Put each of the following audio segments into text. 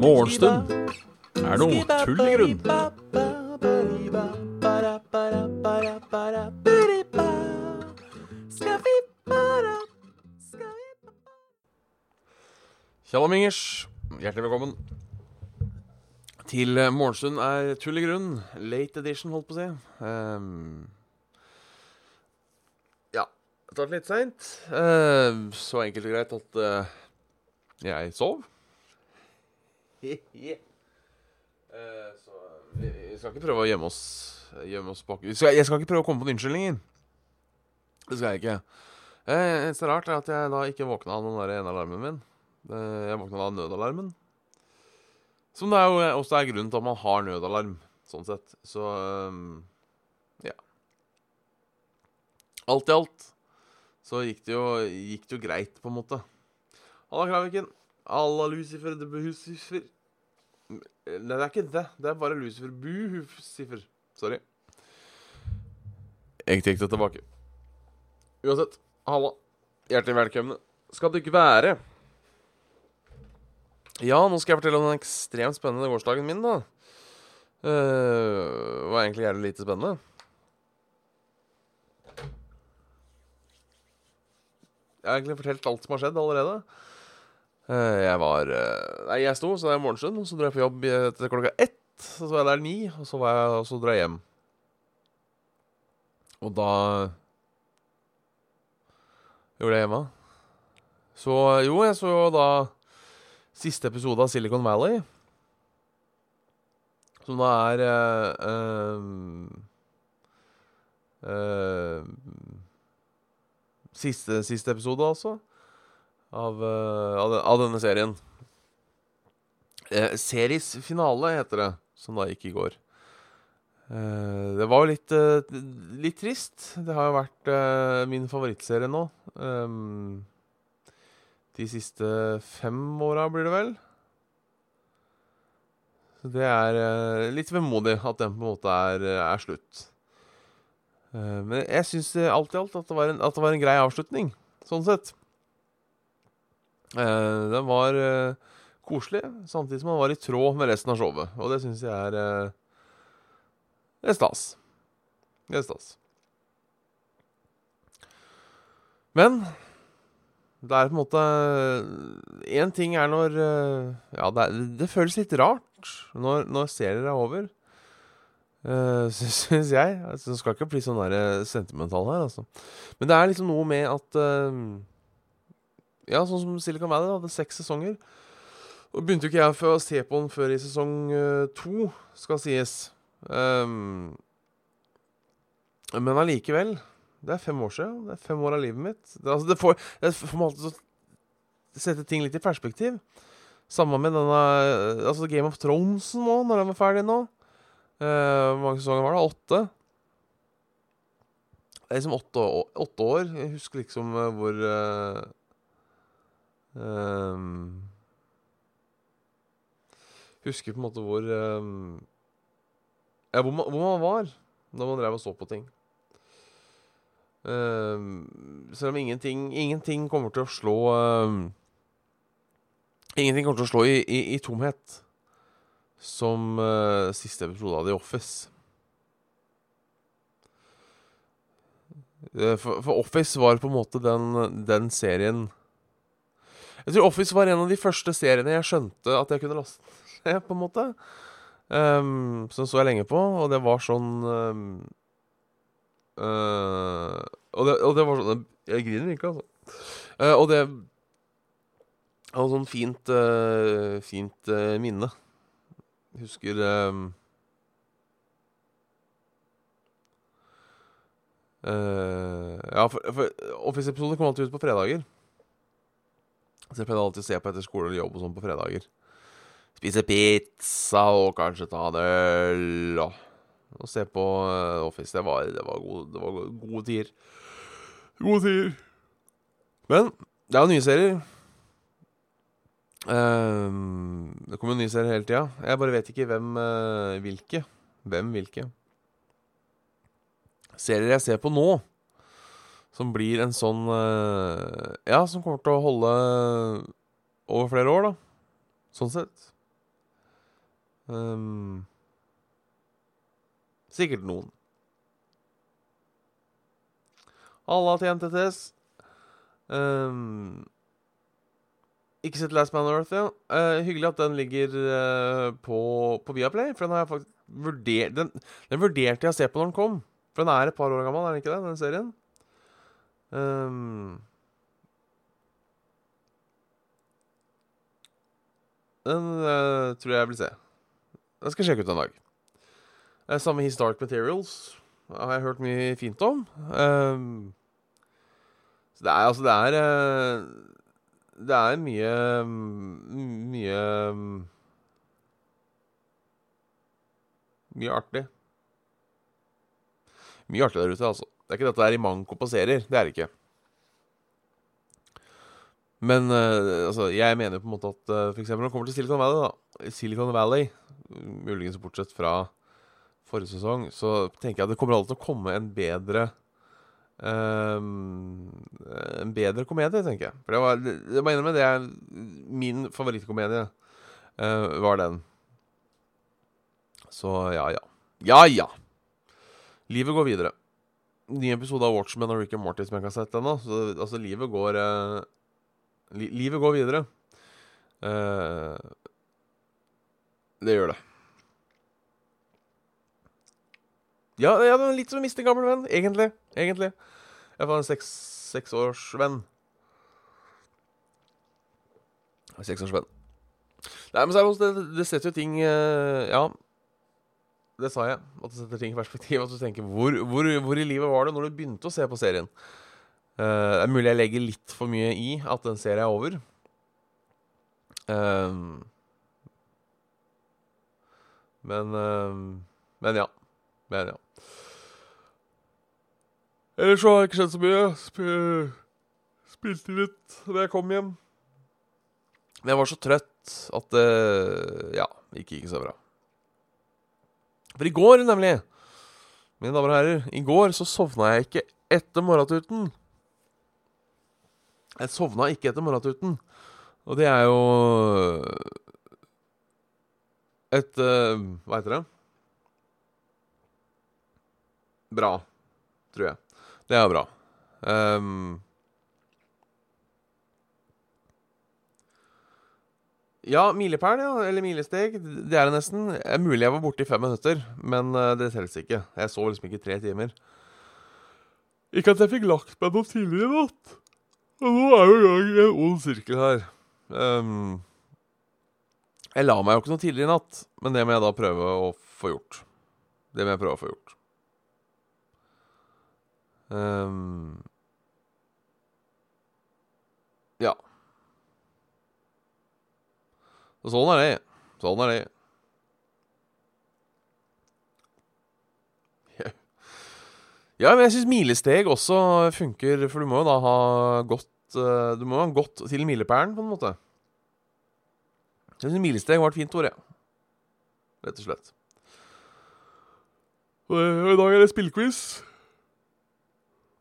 Morgenstund er noe tull i grunn. Tjallamingers, hjertelig velkommen til Morgenstund er tull i grunn. Late edition, holdt på å si. Ja, det tar litt seint. Uh, så enkelt og greit at uh, jeg sov. Eh, så vi, vi skal ikke prøve å gjemme oss, gjemme oss bak skal, Jeg skal ikke prøve å komme på en unnskyldning. Det skal jeg ikke. Eh, eneste rart er at jeg da ikke våkna av den der ene alarmen min. Eh, jeg våkna av nødalarmen. Som det er jo også er grunnen til at man har nødalarm, sånn sett. Så um, ja. Alt i alt så gikk det jo, gikk det jo greit, på en måte. Halla, Kraviken. Halla, Lucifer de Behusifer. Nei, det er ikke det. Det er bare Lucifer Buhusifer. Sorry. Jeg tek det tilbake. Uansett, halla. Hjertelig velkommen. Skal det ikke være ja, nå skal jeg fortelle om den ekstremt spennende gårsdagen min, da. Uh, var egentlig jævlig lite spennende. Jeg har egentlig fortalt alt som har skjedd allerede. Uh, jeg var uh, Nei, jeg sto, så det er morgenstund. Så dro jeg på jobb til klokka ett. Så var jeg der ni, og så, var jeg, og så dro jeg hjem. Og da Gjorde jeg hjemme? Så jo, jeg så jo da Siste episode av Silicon Valley. Som da er uh, uh, siste, siste, episode, altså. Av, uh, av, av denne serien. series finale heter det, som da gikk i går. det var jo litt, litt trist. Det har jo vært min favorittserie nå. Um, de siste fem åra, blir det vel. Så det er uh, litt vemodig at den på en måte er, er slutt. Uh, men jeg syns alt i alt at det, var en, det var en grei avslutning, sånn sett. Uh, den var koselig, samtidig som den var i tråd med resten av showet. Og det syns jeg er Det er stas. Det er stas. Men det er på en måte Én ting er når Ja, det, er, det, føles litt rart når, når serier er over. Uh, Syns jeg. Altså, skal ikke bli sånn der eh, sentimental her, altså. Men det er liksom noe med at uh, Ja, sånn som Silicon Valley hadde seks sesonger. Og begynte jo ikke jeg å se på den før i sesong uh, to, skal sies. Um, men allikevel det er fem år siden. Det er fem år av livet mitt. Det, altså, det får, det får meg alltid sette ting litt i perspektiv. Samme med denne altså Game of Thrones nå, når den var ferdig nå. Uh, hvor mange sesonger var det? Åtte? Det er liksom åtte, åtte år. Jeg husker liksom uh, hvor uh, um, Husker på en måte hvor um, Ja, hvor man, hvor man var da man drev og så på ting. Um, selv om ingenting, ingenting kommer til å slå Ingenting kommer til å slå i, i, i tomhet som uh, siste episode av The Office. For, for, Office var på en måte den, den, serien Jeg tror Office var en av de første seriene jeg skjønte at jeg kunne laste ned, på en måte. Um, så så jeg lenge på, og det var sånn um, Uh, og, det, og, det, var sånn Jeg griner ikke, altså. Og det var sånn fint, fint minne. Husker Ja, for, for Office-episoden kom alltid ut på fredager. Så jeg pleide alltid å se på etter skole eller jobb og sånn på fredager. Spise pizza og kanskje ta en øl og og se på uh, Office. Det var, det var, gode, det var gode tider. Gode tider. Men det er jo nye serier. Uh, det kommer jo nye serier hele tida. Jeg bare vet ikke hvem uh, hvilke. Hvem hvilke. Serier jeg ser på nå, Som blir en sånn uh, Ja, som kommer til å holde over flere år, da. Sånn sett. Um, sikkert noen. Alle har tjent TTS. Um, ikke sett Last Man on Earth, ja. Uh, hyggelig at den ligger uh, på, på Viaplay. For den har jeg faktisk vurdert den, den, vurderte jeg å se på når den kom. For den er et par år gammel, er den ikke det, den serien? Um, den uh, tror jeg jeg vil se. Den skal sjekke ut en dag. Samme His Dark Materials har jeg hørt mye fint om. Um, så det er altså Det er Det er mye Mye Mye artig. Mye artig der ute, altså. Det er ikke dette der i manko på serier. Det er det ikke. Men uh, altså, jeg mener på en måte at uh, f.eks. når det kommer til Silicon Valley, da Silicon Valley, muligens bortsett fra forrige sesong, så tenker jeg at det kommer alltid til å komme en bedre En bedre komedie, tenker jeg. For det var, jeg må innrømme, det er min favorittkomedie. Uh, var den. Så ja, ja. Ja, ja. Livet går videre. Ny episode av Watchmen og Rick and Morty som jeg ikke har sett ennå. Altså, livet går uh, li Livet går videre. Uh, det gjør det. Ja, ja litt som å miste en gammel venn, egentlig. Egentlig. Jeg var en seks, seksårsvenn. Seksårsvenn. Nei, men seriøst, er det, det setter jo ting uh, Ja. Det sa jeg. At det setter ting i perspektiv. At du tenker hvor, hvor, hvor, i livet var det når du begynte å se på serien? Uh, det er mulig jeg legger litt for mye i at den serien er over. Uh, men uh, Men ja. Men ja. Ellers så har det ikke skjedd så mye. Sp spilte litt da jeg kom hjem. Men jeg var så trøtt at det Ja, gikk ikke så bra. For i går, nemlig, mine damer og herrer, i går så sovna jeg ikke etter morgentuten. Jeg sovna ikke etter morgentuten. Og det er jo et uh, Hva heter det? Bra, tror jeg. Det er bra. Um, Ja, milepæl, ja. Eller milesteg. Det er det nesten. Mulig jeg var borte i fem minutter, men uh, det telles ikke. Jeg sov liksom ikke tre timer. Ikke at jeg fikk lagt meg noe tidligere i natt. Og nå er jo i en ond sirkel her. Um, jeg la meg jo ikke noe tidligere i natt, men det må jeg da prøve å få gjort. Det må jeg prøve å få gjort. Um, ja. Og sånn er det. Sånn er det. Ja, men jeg syns milesteg også funker, for du må jo da ha gått eh, Du må ha gått til milepælen, på en måte. Jeg syns milesteg var et fint ord, jeg. Ja. Rett og slett. Og i dag er det spillquiz.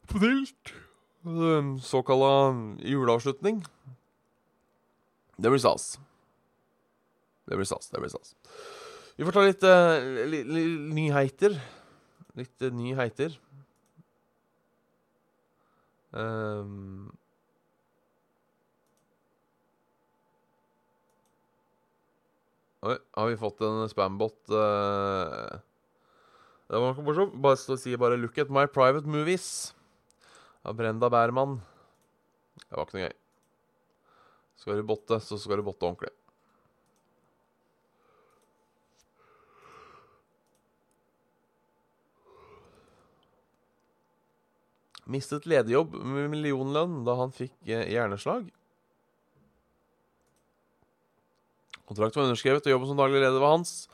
På. Såkalla juleavslutning. Det blir stas. Det blir stas. Det blir stas. Vi får ta litt uh, li, li, nyheter. Litt uh, nyheter. Um, Oi, har vi fått en spambot? Uh, det var noe morsomt. Bare si bare 'Look at my private movies' av Brenda Bærmann. Det var ikke noe gøy. Skal du botte, så skal du botte ordentlig. Mistet lederjobb med millionlønn da han fikk eh, hjerneslag. Kontrakt var underskrevet, og jobben som daglig leder var hans.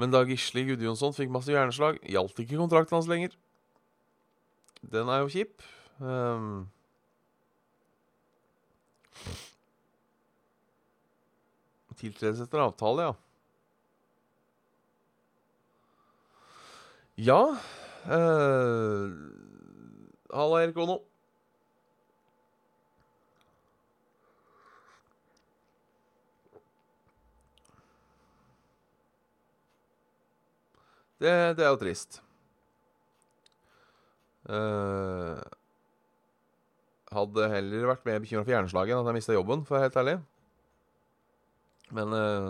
Men da Gisli Gudjonsson fikk masse hjerneslag, gjaldt ikke kontrakten hans lenger. Den er jo kjip. Um, tiltredes etter avtale, ja. Ja uh, Halla, Erik Ono. Det, det, er jo trist. Uh, hadde heller vært mer bekymra for hjerneslaget enn at jeg mista jobben, for å være helt ærlig. Men eh,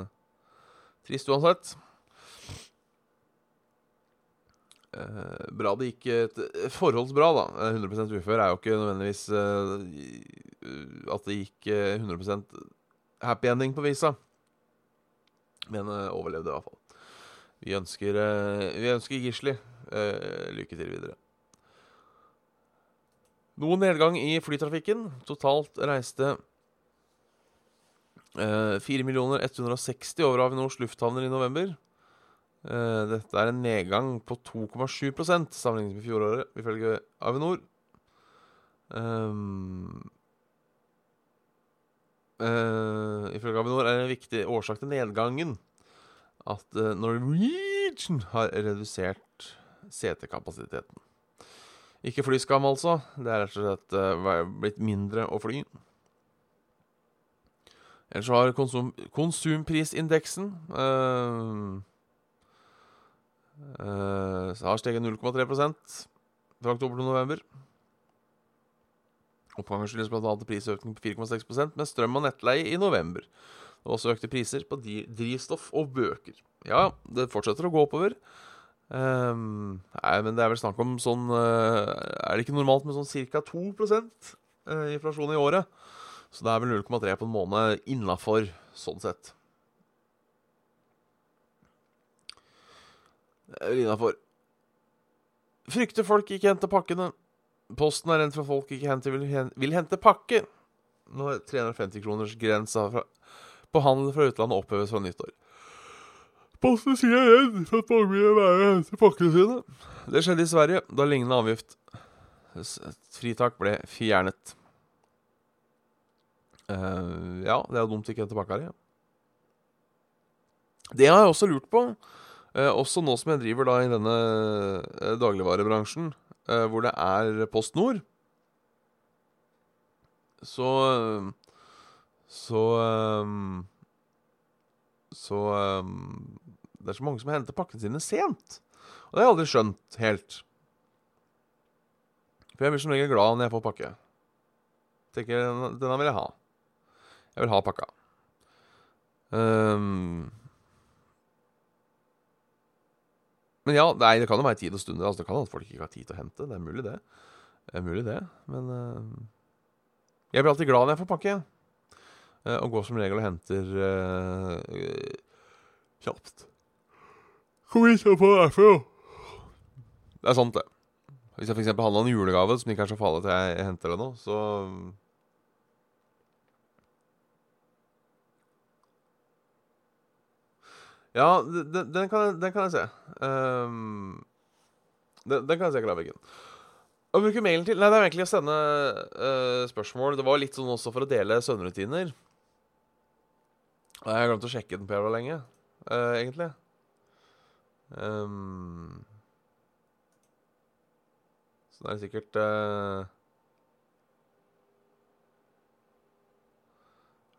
trist uansett. Eh, bra det gikk et, Forholdsbra, da. 100% ufør er jo ikke nødvendigvis at det gikk 100% happy ending på visa. Men overlevde i hvert fall. Vi ønsker, vi ønsker Gisli lykke til videre. Noe nedgang i flytrafikken. Totalt reiste eh, 4 160 over Avinors lufthavner i november. Eh, dette er en nedgang på 2,7% sammenlignet med fjoråret, ifølge Avinor. Um, uh, ifølge Avinor er det en viktig årsak til nedgangen at uh, Norwegian har redusert setekapasiteten. Ikke flyskam, altså. Det er rett og slett uh, blitt mindre å fly. Ellers har konsum konsumprisindeksen uh, uh, har steget 0,3% fra oktober til november. Oppgangen skyldes bl.a. prisøkning på 4,6% med strøm og nettleie i november. Det også økte priser på drivstoff og bøker. Ja, det fortsetter å gå oppover. Um, nei, men det er vel snakk om sånn uh, Er det ikke normalt med sånn ca. 2 uh, inflasjon i året? Så det er vel 0,3 på en måned innafor, sånn sett. Det er vel innafor. Frykter folk ikke henter pakkene. Posten er redd for folk ikke henter, vil, vil hente pakke. Nå er 350-kroners-grensa på handel fra utlandet oppheves fra nyttår. Posten sier jeg redd for at mange vil være til pakkene sine. Det skjedde i Sverige, da lignende avgift fritak ble fjernet. Uh, ja, det er jo dumt ikke hente pakka di. Det har jeg også lurt på, uh, også nå som jeg driver da i denne uh, dagligvarebransjen, hvor det er Post Nord. Så Så um, Så um, det er så mange som henter pakkene sine sent. Og det har jeg aldri skjønt helt. For jeg blir som regel glad når jeg får pakke. Tenker denne vil jeg ha. Jeg vil ha pakka. Um, men ja, nei, det kan jo være tid og stunder. Altså, det kan at folk ikke har tid til å hente. Det er mulig, det. Det er mulig, det. Men uh, jeg blir alltid glad når jeg får pakke. Uh, og går som regel og henter uh, kjapt. Kom hit og få derfra. Det er sant, det. Hvis jeg f.eks. handla en julegave som ikke er så farlig at jeg henter det nå, så Ja, den, den, kan, den, kan, jeg se. Um, den, den, kan jeg se, Klaveggen. Å bruke mailen til Nei, det er egentlig å sende uh, spørsmål. Det var litt sånn også for å dele søvnrutiner. Jeg har glemt å sjekke den på jævla lenge, uh, egentlig. Um, så det er sikkert uh,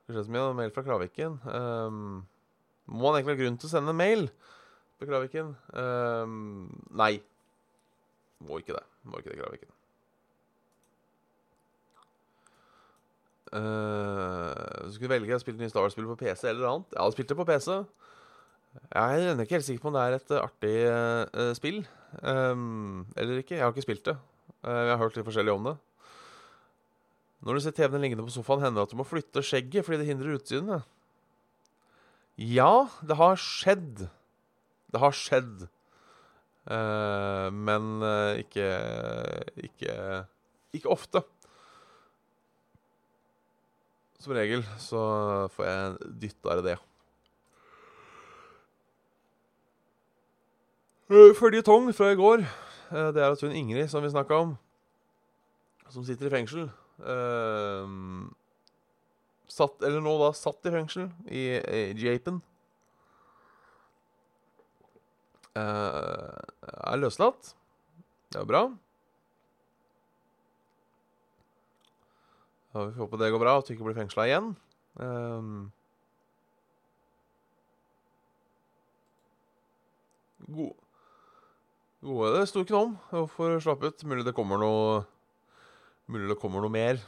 Det skjer så mye mail fra Kraviken. Um, må han egentlig ha grunn til å sende mail på Kraviken? Um, nei. Må ikke det. Må ikke det, Kraviken. Uh, skulle velge å spille nye Star Wars-spill på PC eller annet. Jeg hadde spilt det på PC. Jeg er ikke helt sikker på om det er et eh, artig uh, spill um, eller ikke. Jeg har ikke spilt det. Uh, jeg har hørt litt forskjellig om det. Når du ser TV-en liggende på sofaen, hender det at du må flytte skjegget fordi det hindrer utsynet. Ja, det har skjedd. Det har skjedd. Uh, men ikke Ikke Ikke ofte. Som regel så får jeg dytta det. Uh, Føljetong fra i går. Uh, det er at hun Ingrid, som vi snakka om, som sitter i fengsel eh, Satt, eller nå da satt i fengsel i, i Japen. Eh, er løslatt. Det er bra. Ja, vi får håpe det går bra, at du ikke blir fengsla igjen. Um, god Gode, det sto ikke noe om hvorfor slapp ut. Mulig det kommer noe Mulig det kommer noe mer.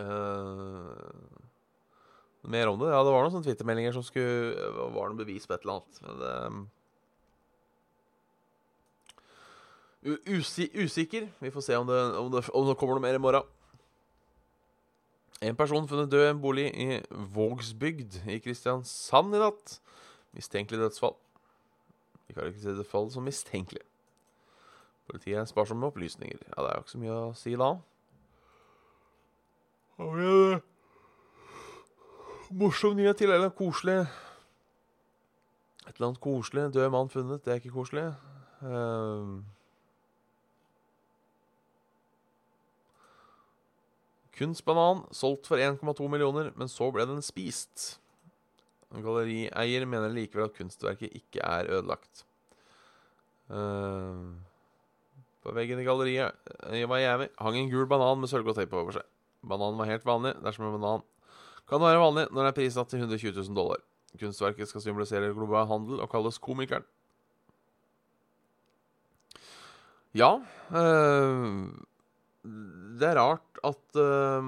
Uh, mer om det? Ja, det var noen sånne twittermeldinger som skulle Var noe bevis på et eller annet. Men det Usi usikker. Vi får se om det, om, det, om det, kommer noe mer i morgen. En person funnet død i en bolig i Vågsbygd i Kristiansand i natt. Mistenkelig dødsfall. Vi kan ikke se dødsfallet som mistenkelig. Politiet er sparsomme med opplysninger. Ja, det er jo ikke så mye å si da. Morsom nyhet til, eller koselig Et eller annet koselig. Død mann funnet. Det er ikke koselig. Uh, Kunstbanan solgt for 1,2 millioner, men så ble den spist. En Gallerieier mener likevel at kunstverket ikke er ødelagt. Uh, på veggen i galleriet i Miami hang en gul banan med sølvgodt teip over seg. Bananen var helt vanlig dersom en banan kan være vanlig når den er prisatt til 120 000 dollar. Kunstverket skal symbolisere global handel og kalles Komikeren. Ja uh, Det er rart at uh,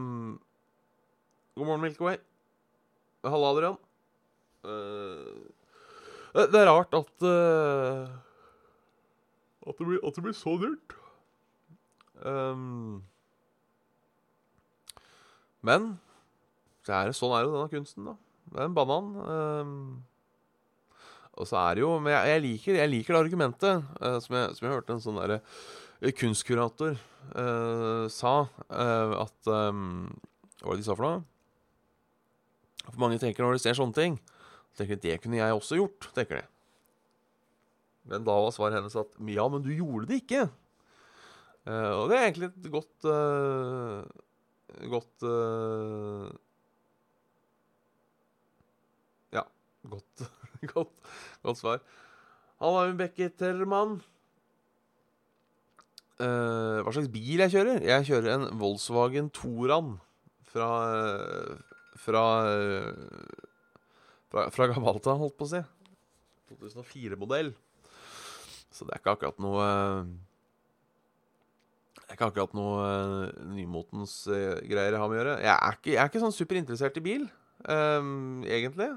God morgen, Milky Way. Halla, Adrian. Uh, det er rart at uh, at, det blir, at det blir så dyrt. Um, men er, sånn er jo denne kunsten, da. Det er en banan. Um, og så er det jo Men jeg, jeg, liker, jeg liker, det argumentet uh, som, jeg, som, jeg, hørte en sånn derre kunstkurator uh, sa. Uh, at um, Hva var det de sa for noe? For mange tenker når de ser sånne ting tenker de, Det kunne jeg også gjort, tenker de. Men da var svaret hennes at ja, men du gjorde det ikke. og det er egentlig et godt Godt Godt, godt, godt svar. Halla, Bekke Terman. Uh, hva slags bil jeg kjører? Jeg kjører en Volkswagen Toran fra Fra Fra, fra Gamalta, holdt på å si. 2004-modell. Så det er ikke akkurat noe Det er ikke akkurat noe nymotens greier jeg har med å gjøre. Jeg er ikke, jeg er ikke sånn superinteressert i bil, um, egentlig.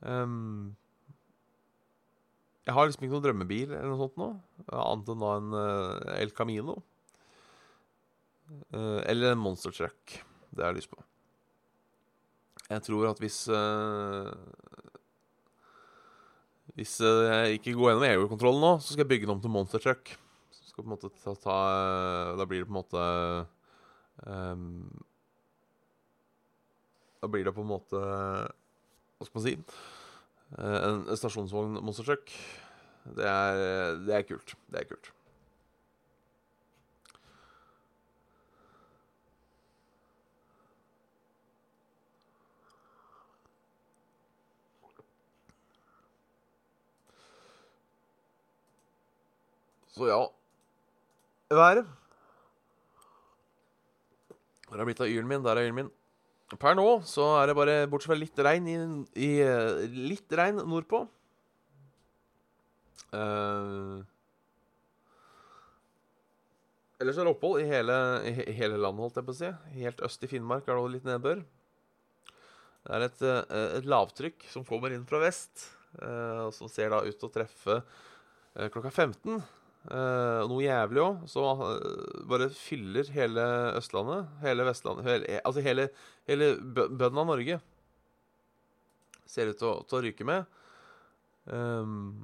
Um, jeg har liksom ikke noen drømmebil eller noe sånt nå, annet enn da en uh, El Camino. Uh, eller en Monster Truck. Det har jeg lyst på. Jeg tror at hvis uh, Hvis jeg ikke går gjennom EU-kontrollen nå, så skal jeg bygge den om til Monster Truck. Så skal på en måte ta, ta Da blir det på en måte um, Da blir det på en måte hva skal man si? Eh, en stasjonsvogn monstertruck. Det er, det er kult. Det er kult. Så ja Været. Der er blitt av yren min? Der er yren min. Per nå så er det bare, bortsett fra litt regn i, i Litt regn nordpå. Uh, ellers er det opphold i hele, i hele, landet, holdt jeg på å si. Helt øst i Finnmark er det litt nedbør. Det er et, uh, et, lavtrykk som kommer inn fra vest, uh, som ser da ut til å treffe klokka 15. Uh, noe jævlig òg, så uh, bare fyller hele Østlandet, hele Vestlandet hele, Altså hele, hele bønnen av Norge ser ut til å, til å ryke med. Um,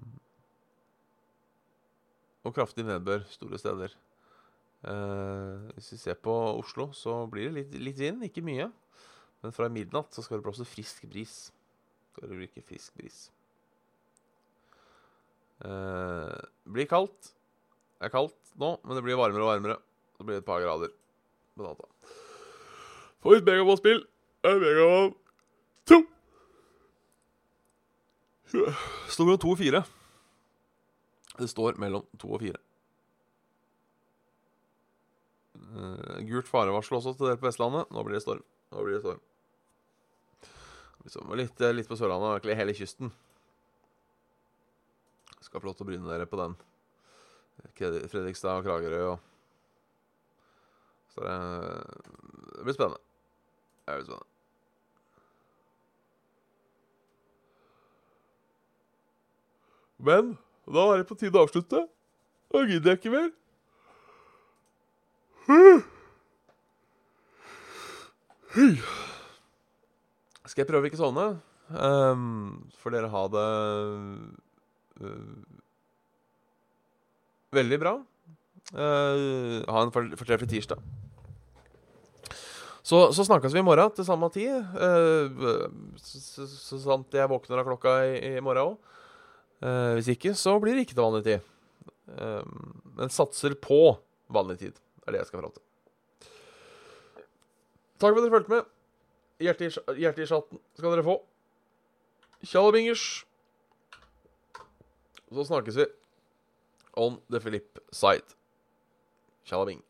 og kraftig nedbør store steder. Uh, hvis vi ser på Oslo, så blir det litt, litt vind, ikke mye. Men fra midnatt så skal det blåse frisk bris. Skal det ryke frisk bris. Uh, blir kaldt. Det er kaldt nå, men det blir varmere og varmere. Det blir et par grader på natta. Favoritt-megaball-spill er Megaball 2. Står mellom to og fire. Det står mellom to og fire. Uh, gult farevarsel også til dere på Vestlandet. Nå blir det storm. Nå blir det storm. Litt, litt på Sørlandet, egentlig hele kysten. Skal få lov til å bryne dere på den. Fredrikstad og Kragerø og Så det, det blir spennende. Det blir spennende. Men da er det på tide å avslutte. Da gidder jeg ikke mer. Skal jeg prøve ikke sovne? Um, får dere ha det uh, veldig bra. Uh, ha en fortreffelig tirsdag. Så, så snakkes vi i morgen til samme tid. Uh, så, så, sant jeg våkner av klokka i, i morgen òg. hvis ikke, så blir det ikke til vanlig tid. Uh, men satser på vanlig tid. Er det jeg skal fram til. Takk for at dere fulgte med. Hjerte i hjerte i chatten skal dere få. Tjallabingers. Så snakkes vi on the Philip side. Tjallabing.